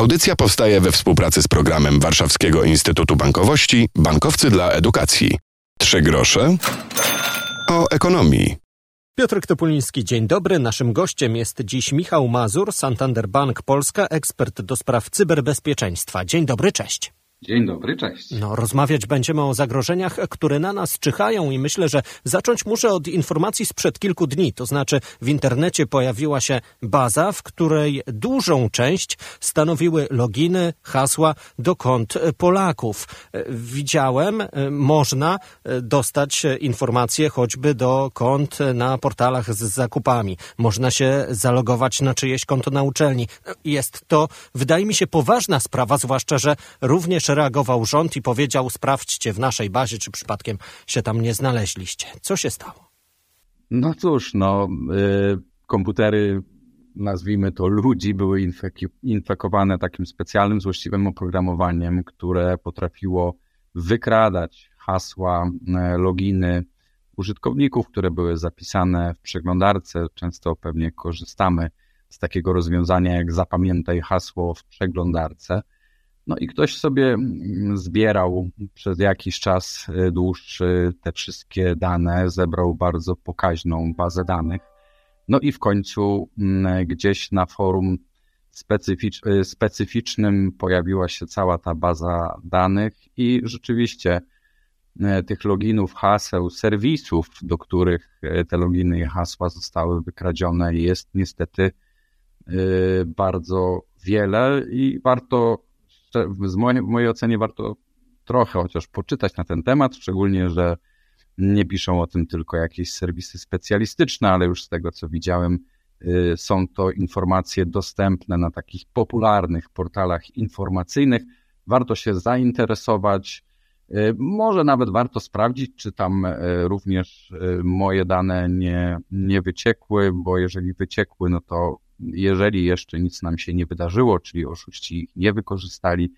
Audycja powstaje we współpracy z programem Warszawskiego Instytutu Bankowości Bankowcy dla Edukacji. Trzy grosze o ekonomii. Piotr Topuliński, dzień dobry. Naszym gościem jest dziś Michał Mazur, Santander Bank Polska, ekspert do spraw cyberbezpieczeństwa. Dzień dobry, cześć. Dzień dobry, cześć. No, rozmawiać będziemy o zagrożeniach, które na nas czyhają i myślę, że zacząć muszę od informacji sprzed kilku dni. To znaczy w internecie pojawiła się baza, w której dużą część stanowiły loginy, hasła do kont Polaków. Widziałem, można dostać informacje choćby do kont na portalach z zakupami. Można się zalogować na czyjeś konto na uczelni. Jest to, wydaje mi się, poważna sprawa, zwłaszcza, że również reagował rząd i powiedział: sprawdźcie w naszej bazie, czy przypadkiem się tam nie znaleźliście. Co się stało? No cóż, no, y, komputery, nazwijmy to ludzi, były infekowane takim specjalnym, złośliwym oprogramowaniem, które potrafiło wykradać hasła, y, loginy użytkowników, które były zapisane w przeglądarce. Często pewnie korzystamy z takiego rozwiązania jak zapamiętaj hasło w przeglądarce. No i ktoś sobie mm, zbierał przez jakiś czas y, dłuższy te wszystkie dane, zebrał bardzo pokaźną bazę danych. No i w końcu mm, gdzieś na forum specyficz, y, specyficznym pojawiła się cała ta baza danych i rzeczywiście y, tych loginów, haseł, serwisów, do których te loginy i hasła zostały wykradzione, jest niestety bardzo wiele i warto w mojej, w mojej ocenie warto trochę chociaż poczytać na ten temat, szczególnie, że nie piszą o tym tylko jakieś serwisy specjalistyczne, ale już z tego co widziałem, y, są to informacje dostępne na takich popularnych portalach informacyjnych. Warto się zainteresować. Y, może nawet warto sprawdzić, czy tam y, również moje dane nie, nie wyciekły, bo jeżeli wyciekły, no to jeżeli jeszcze nic nam się nie wydarzyło, czyli oszuści ich nie wykorzystali,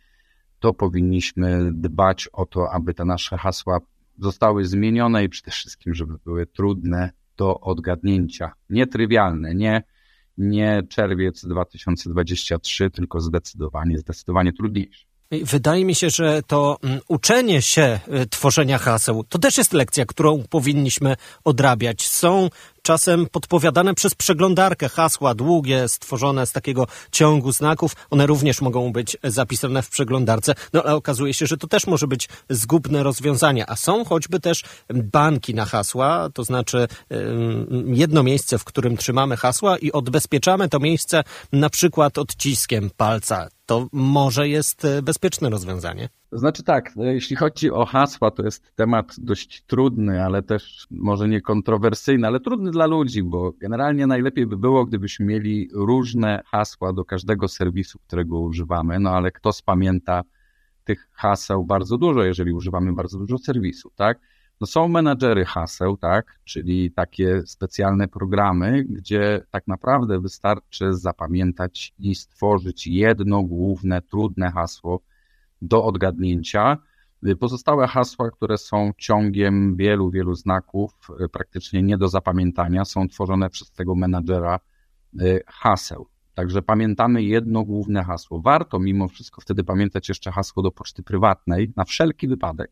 to powinniśmy dbać o to, aby te nasze hasła zostały zmienione i przede wszystkim, żeby były trudne do odgadnięcia. Nietrywialne, nie, nie czerwiec 2023, tylko zdecydowanie, zdecydowanie trudniejsze. Wydaje mi się, że to mm, uczenie się y, tworzenia haseł to też jest lekcja, którą powinniśmy odrabiać. Są czasem podpowiadane przez przeglądarkę hasła długie, stworzone z takiego ciągu znaków. One również mogą być zapisane w przeglądarce, no ale okazuje się, że to też może być zgubne rozwiązanie. A są choćby też banki na hasła, to znaczy jedno miejsce, w którym trzymamy hasła i odbezpieczamy to miejsce na przykład odciskiem palca. To może jest e, bezpieczne rozwiązanie. To znaczy tak, no, jeśli chodzi o hasła, to jest temat dość trudny, ale też może nie kontrowersyjny, ale trudny dla ludzi, bo generalnie najlepiej by było, gdybyśmy mieli różne hasła do każdego serwisu, którego używamy, no ale kto spamięta tych haseł bardzo dużo, jeżeli używamy bardzo dużo serwisów, tak? No są menadżery haseł, tak? Czyli takie specjalne programy, gdzie tak naprawdę wystarczy zapamiętać i stworzyć jedno główne, trudne hasło, do odgadnięcia. Pozostałe hasła, które są ciągiem wielu, wielu znaków, y, praktycznie nie do zapamiętania, są tworzone przez tego menadżera y, haseł. Także pamiętamy jedno główne hasło. Warto mimo wszystko wtedy pamiętać jeszcze hasło do poczty prywatnej, na wszelki wypadek,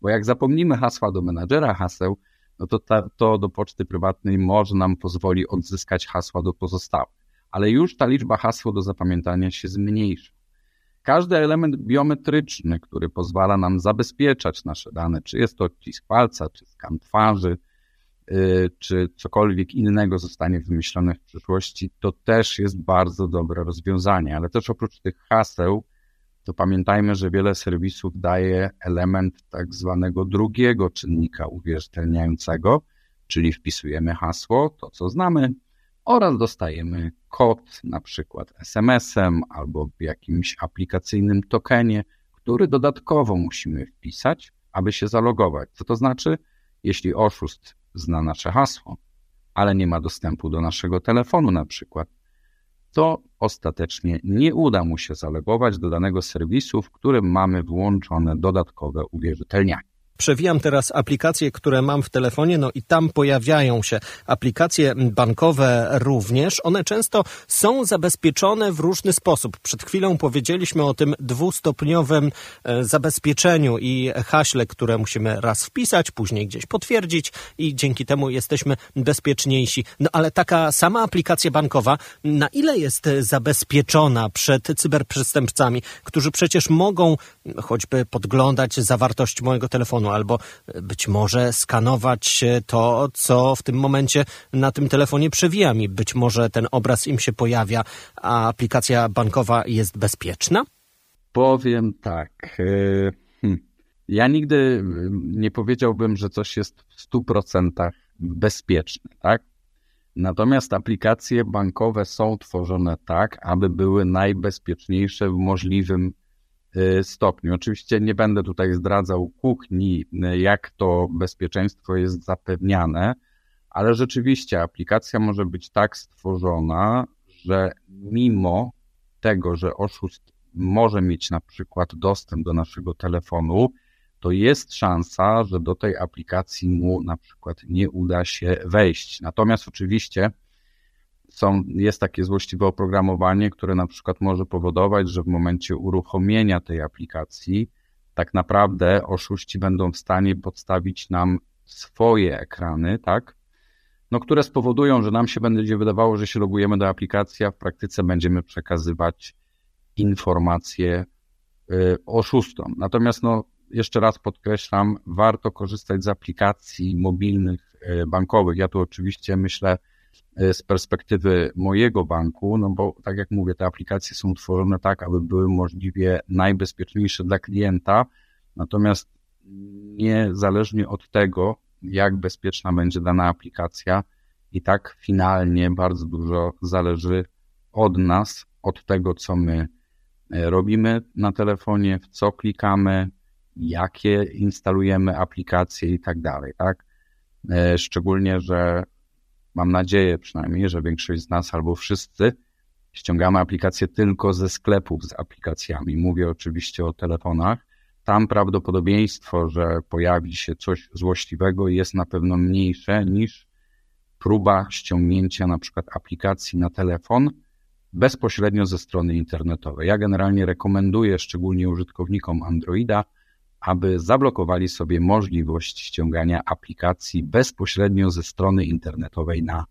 bo jak zapomnimy hasła do menadżera haseł, no to ta, to do poczty prywatnej może nam pozwoli odzyskać hasła do pozostałych. Ale już ta liczba hasła do zapamiętania się zmniejsza. Każdy element biometryczny, który pozwala nam zabezpieczać nasze dane, czy jest to odcisk palca, czy skan twarzy, y, czy cokolwiek innego zostanie wymyślone w przyszłości, to też jest bardzo dobre rozwiązanie. Ale też oprócz tych haseł, to pamiętajmy, że wiele serwisów daje element tak zwanego drugiego czynnika uwierzytelniającego, czyli wpisujemy hasło, to co znamy, oraz dostajemy kod, na przykład SMS-em albo w jakimś aplikacyjnym tokenie, który dodatkowo musimy wpisać, aby się zalogować. Co to znaczy? Jeśli oszust zna nasze hasło, ale nie ma dostępu do naszego telefonu na przykład, to ostatecznie nie uda mu się zalogować do danego serwisu, w którym mamy włączone dodatkowe uwierzytelnianie. Przewijam teraz aplikacje, które mam w telefonie, no i tam pojawiają się aplikacje bankowe również. One często są zabezpieczone w różny sposób. Przed chwilą powiedzieliśmy o tym dwustopniowym e, zabezpieczeniu i haśle, które musimy raz wpisać, później gdzieś potwierdzić i dzięki temu jesteśmy bezpieczniejsi. No ale taka sama aplikacja bankowa, na ile jest zabezpieczona przed cyberprzestępcami, którzy przecież mogą choćby podglądać zawartość mojego telefonu albo być może skanować to, co w tym momencie na tym telefonie przewija mi. Być może ten obraz im się pojawia, a aplikacja bankowa jest bezpieczna? Powiem tak. E, hm. Ja nigdy nie powiedziałbym, że coś jest w 100% bezpieczne, tak? Natomiast aplikacje bankowe są tworzone tak, aby były najbezpieczniejsze w możliwym stopniu. Oczywiście nie będę tutaj zdradzał kuchni, jak to bezpieczeństwo jest zapewniane, ale rzeczywiście aplikacja może być tak stworzona, że mimo tego, że oszust może mieć na przykład dostęp do naszego telefonu, to jest szansa, że do tej aplikacji mu na przykład nie uda się wejść. Natomiast oczywiście są, jest takie złośliwe oprogramowanie, które na przykład może powodować, że w momencie uruchomienia tej aplikacji tak naprawdę oszuści będą w stanie podstawić nam swoje ekrany, tak? No, które spowodują, że nam się będzie wydawało, że się logujemy do aplikacji, a w praktyce będziemy przekazywać informacje y, oszustom. Natomiast no, jeszcze raz podkreślam, warto korzystać z aplikacji mobilnych e, bankowych. Ja tu oczywiście myślę z perspektywy mojego banku, no bo tak jak mówię, te aplikacje są tworzone tak, aby były możliwie najbezpieczniejsze dla klienta, natomiast niezależnie od tego, jak bezpieczna będzie dana aplikacja, i tak finalnie bardzo dużo zależy od nas, od tego, co my e, robimy na telefonie, w co klikamy, jakie instalujemy aplikacje i tak dalej, tak? E, szczególnie, że mam nadzieję przynajmniej, że większość z nas albo wszyscy ściągamy aplikacje tylko ze sklepów z aplikacjami. Mówię oczywiście o telefonach. Tam prawdopodobieństwo, że pojawi się coś złośliwego jest na pewno mniejsze niż próba ściągnięcia na przykład aplikacji na telefon bezpośrednio ze strony internetowej. Ja generalnie rekomenduję szczególnie użytkownikom Androida, aby zablokowali sobie możliwość ściągania aplikacji bezpośrednio ze strony internetowej na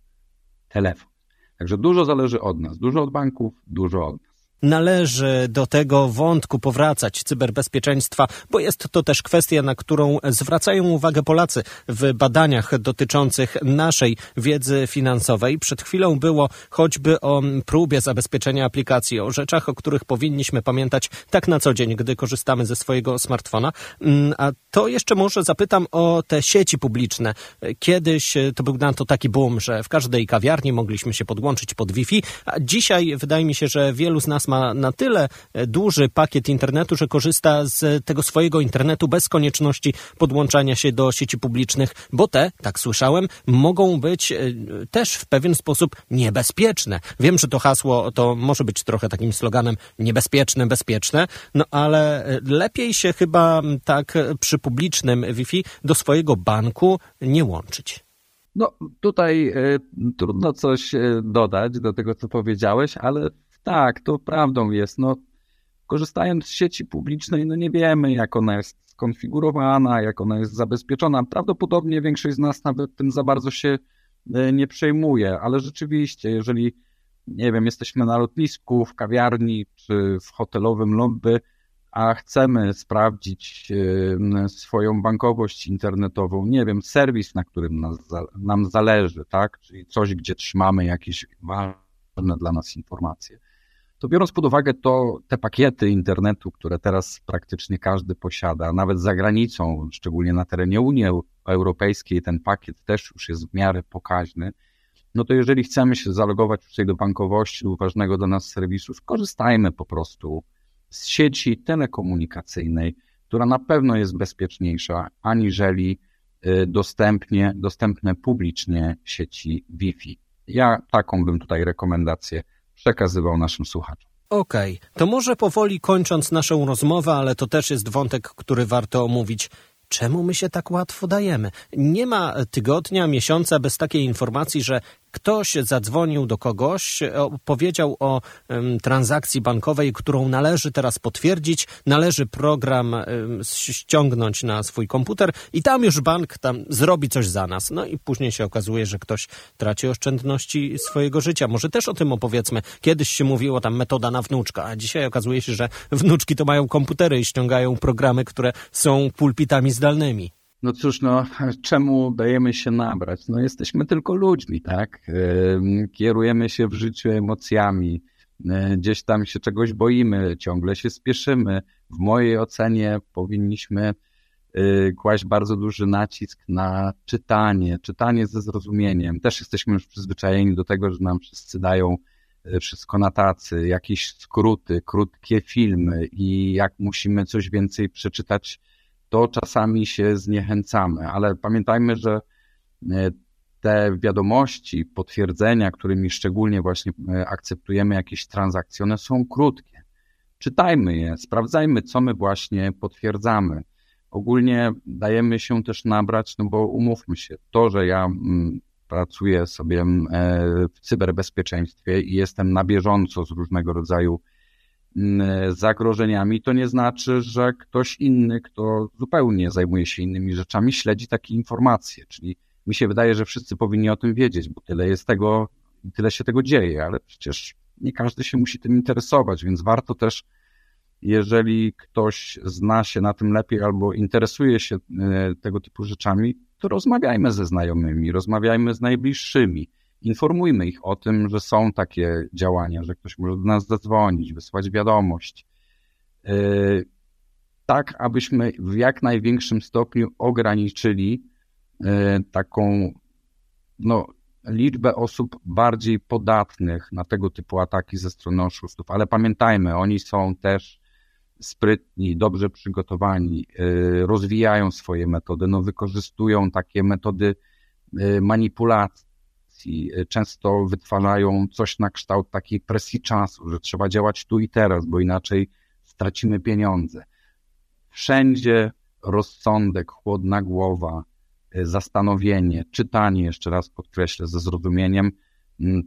telefon. Także dużo zależy od nas, dużo od banków, dużo od nas należy do tego wątku powracać cyberbezpieczeństwa, bo jest to też kwestia, na którą zwracają uwagę Polacy w badaniach dotyczących naszej wiedzy finansowej. Przed chwilą było choćby o próbie zabezpieczenia aplikacji, o rzeczach, o których powinniśmy pamiętać tak na co dzień, gdy korzystamy ze swojego smartfona. Mm, a to jeszcze może zapytam o te sieci publiczne. Kiedyś to był na to taki boom, że w każdej kawiarni mogliśmy się podłączyć pod Wi-Fi, a dzisiaj wydaje mi się, że wielu z nas ma na tyle e, duży pakiet internetu, że korzysta z tego swojego internetu bez konieczności podłączania się do sieci publicznych, bo te, tak słyszałem, mogą być e, też w pewien sposób niebezpieczne. Wiem, że to hasło to może być trochę takim sloganem niebezpieczne, bezpieczne, no ale e, lepiej się chyba tak przy publicznym Wi-Fi do swojego banku nie łączyć. No, tutaj y, trudno coś dodać do tego, co powiedziałeś, ale tak, to prawdą jest. No, korzystając z sieci publicznej, no nie wiemy, jak ona jest skonfigurowana, jak ona jest zabezpieczona. Prawdopodobnie większość z nas nawet tym za bardzo się e, nie przejmuje, ale rzeczywiście, jeżeli, nie wiem, jesteśmy na lotnisku, w kawiarni czy w hotelowym lobby, a chcemy sprawdzić e, swoją bankowość internetową, nie wiem, serwis, na którym nas, nam zależy, tak, czyli coś, gdzie trzymamy jakieś ważne dla nas informacje to biorąc pod uwagę to, te pakiety internetu, które teraz praktycznie każdy posiada, nawet za granicą, szczególnie na terenie Unii Europejskiej, ten pakiet też już jest w miarę pokaźny, no to jeżeli chcemy się zalogować tutaj do bankowości, do ważnego dla nas serwisu, skorzystajmy po prostu z sieci telekomunikacyjnej, która na pewno jest bezpieczniejsza aniżeli y, dostępnie, dostępne publicznie sieci Wi-Fi. Ja taką bym tutaj rekomendację przekazywał naszym słuchaczom. Okej, okay. to może powoli kończąc naszą rozmowę, ale to też jest wątek, który warto omówić. czemu my się tak łatwo dajemy? Nie ma tygodnia, miesiąca bez takiej informacji, że ktoś zadzwonił do kogoś, powiedział o transakcji bankowej, którą należy teraz potwierdzić, należy program ściągnąć na swój komputer i tam już bank tam zrobi coś za nas. No i później się okazuje, że ktoś traci oszczędności swojego życia. Może też o tym opowiedzmy. Kiedyś się mówiło tam metoda na wnuczka, a dzisiaj okazuje się, że wnuczki to mają komputery i ściągają programy, które są pulpitami zdalnymi. No cóż, no, czemu dajemy się nabrać? No, jesteśmy tylko ludźmi, tak? Kierujemy się w życiu emocjami, gdzieś tam się czegoś boimy, ciągle się spieszymy. W mojej ocenie powinniśmy y, kłaść bardzo duży nacisk na czytanie, czytanie ze zrozumieniem. Też jesteśmy już przyzwyczajeni do tego, że nam wszyscy dają y, wszystko na tacy, jakieś skróty, krótkie filmy i jak musimy coś więcej przeczytać, to czasami się zniechęcamy, ale pamiętajmy, że e, te wiadomości, potwierdzenia, którymi szczególnie właśnie e, akceptujemy jakieś transakcje, one są krótkie. Czytajmy je, sprawdzajmy, co my właśnie potwierdzamy. Ogólnie dajemy się też nabrać, no bo umówmy się, to, że ja mm, pracuję sobie mm, e, w cyberbezpieczeństwie i jestem na bieżąco z różnego rodzaju zagrożeniami, to nie znaczy, że ktoś inny, kto zupełnie zajmuje się innymi rzeczami, śledzi takie informacje. Czyli mi się wydaje, że wszyscy powinni o tym wiedzieć, bo tyle jest tego, tyle się tego dzieje, ale przecież nie każdy się musi tym interesować, więc warto też, jeżeli ktoś zna się na tym lepiej albo interesuje się e, tego typu rzeczami, to rozmawiajmy ze znajomymi, rozmawiajmy z najbliższymi informujmy ich o tym, że są takie działania, że ktoś może do nas zadzwonić, wysłać wiadomość. E, tak, abyśmy w jak największym stopniu ograniczyli e, taką no, liczbę osób bardziej podatnych na tego typu ataki ze strony oszustów. Ale pamiętajmy, oni są też sprytni, dobrze przygotowani, e, rozwijają swoje metody, no, wykorzystują takie metody manipulacji Y, często wytwarzają coś na kształt takiej presji czasu, że trzeba działać tu i teraz, bo inaczej stracimy pieniądze. Wszędzie rozsądek, chłodna głowa, y, zastanowienie, czytanie, jeszcze raz podkreślę, ze zrozumieniem. Mm,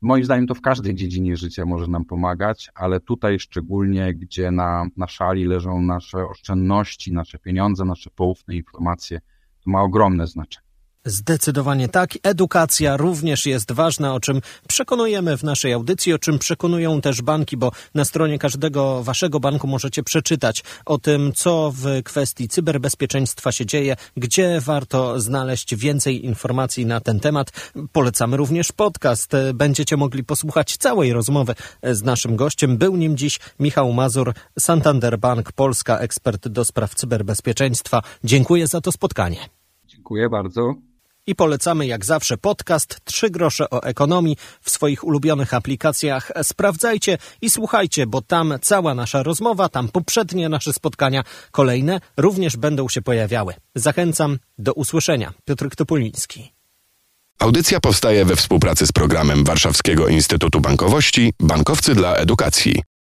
moim zdaniem to w każdej dziedzinie życia może nam pomagać, ale tutaj szczególnie, gdzie na, na szali leżą nasze oszczędności, nasze pieniądze, nasze poufne informacje, to ma ogromne znaczenie. Zdecydowanie tak. Edukacja również jest ważna, o czym przekonujemy w naszej audycji, o czym przekonują też banki, bo na stronie każdego waszego banku możecie przeczytać o tym, co w kwestii cyberbezpieczeństwa się dzieje, gdzie warto znaleźć więcej informacji na ten temat. Polecamy również podcast. Będziecie mogli posłuchać całej rozmowy z naszym gościem. Był nim dziś Michał Mazur, Santander Bank Polska, ekspert do spraw cyberbezpieczeństwa. Dziękuję za to spotkanie. Dziękuję bardzo. I polecamy jak zawsze podcast Trzy grosze o ekonomii w swoich ulubionych aplikacjach. Sprawdzajcie i słuchajcie, bo tam cała nasza rozmowa, tam poprzednie nasze spotkania, kolejne również będą się pojawiały. Zachęcam do usłyszenia. Piotr Topoliński. Audycja powstaje we współpracy z programem Warszawskiego Instytutu Bankowości Bankowcy dla Edukacji.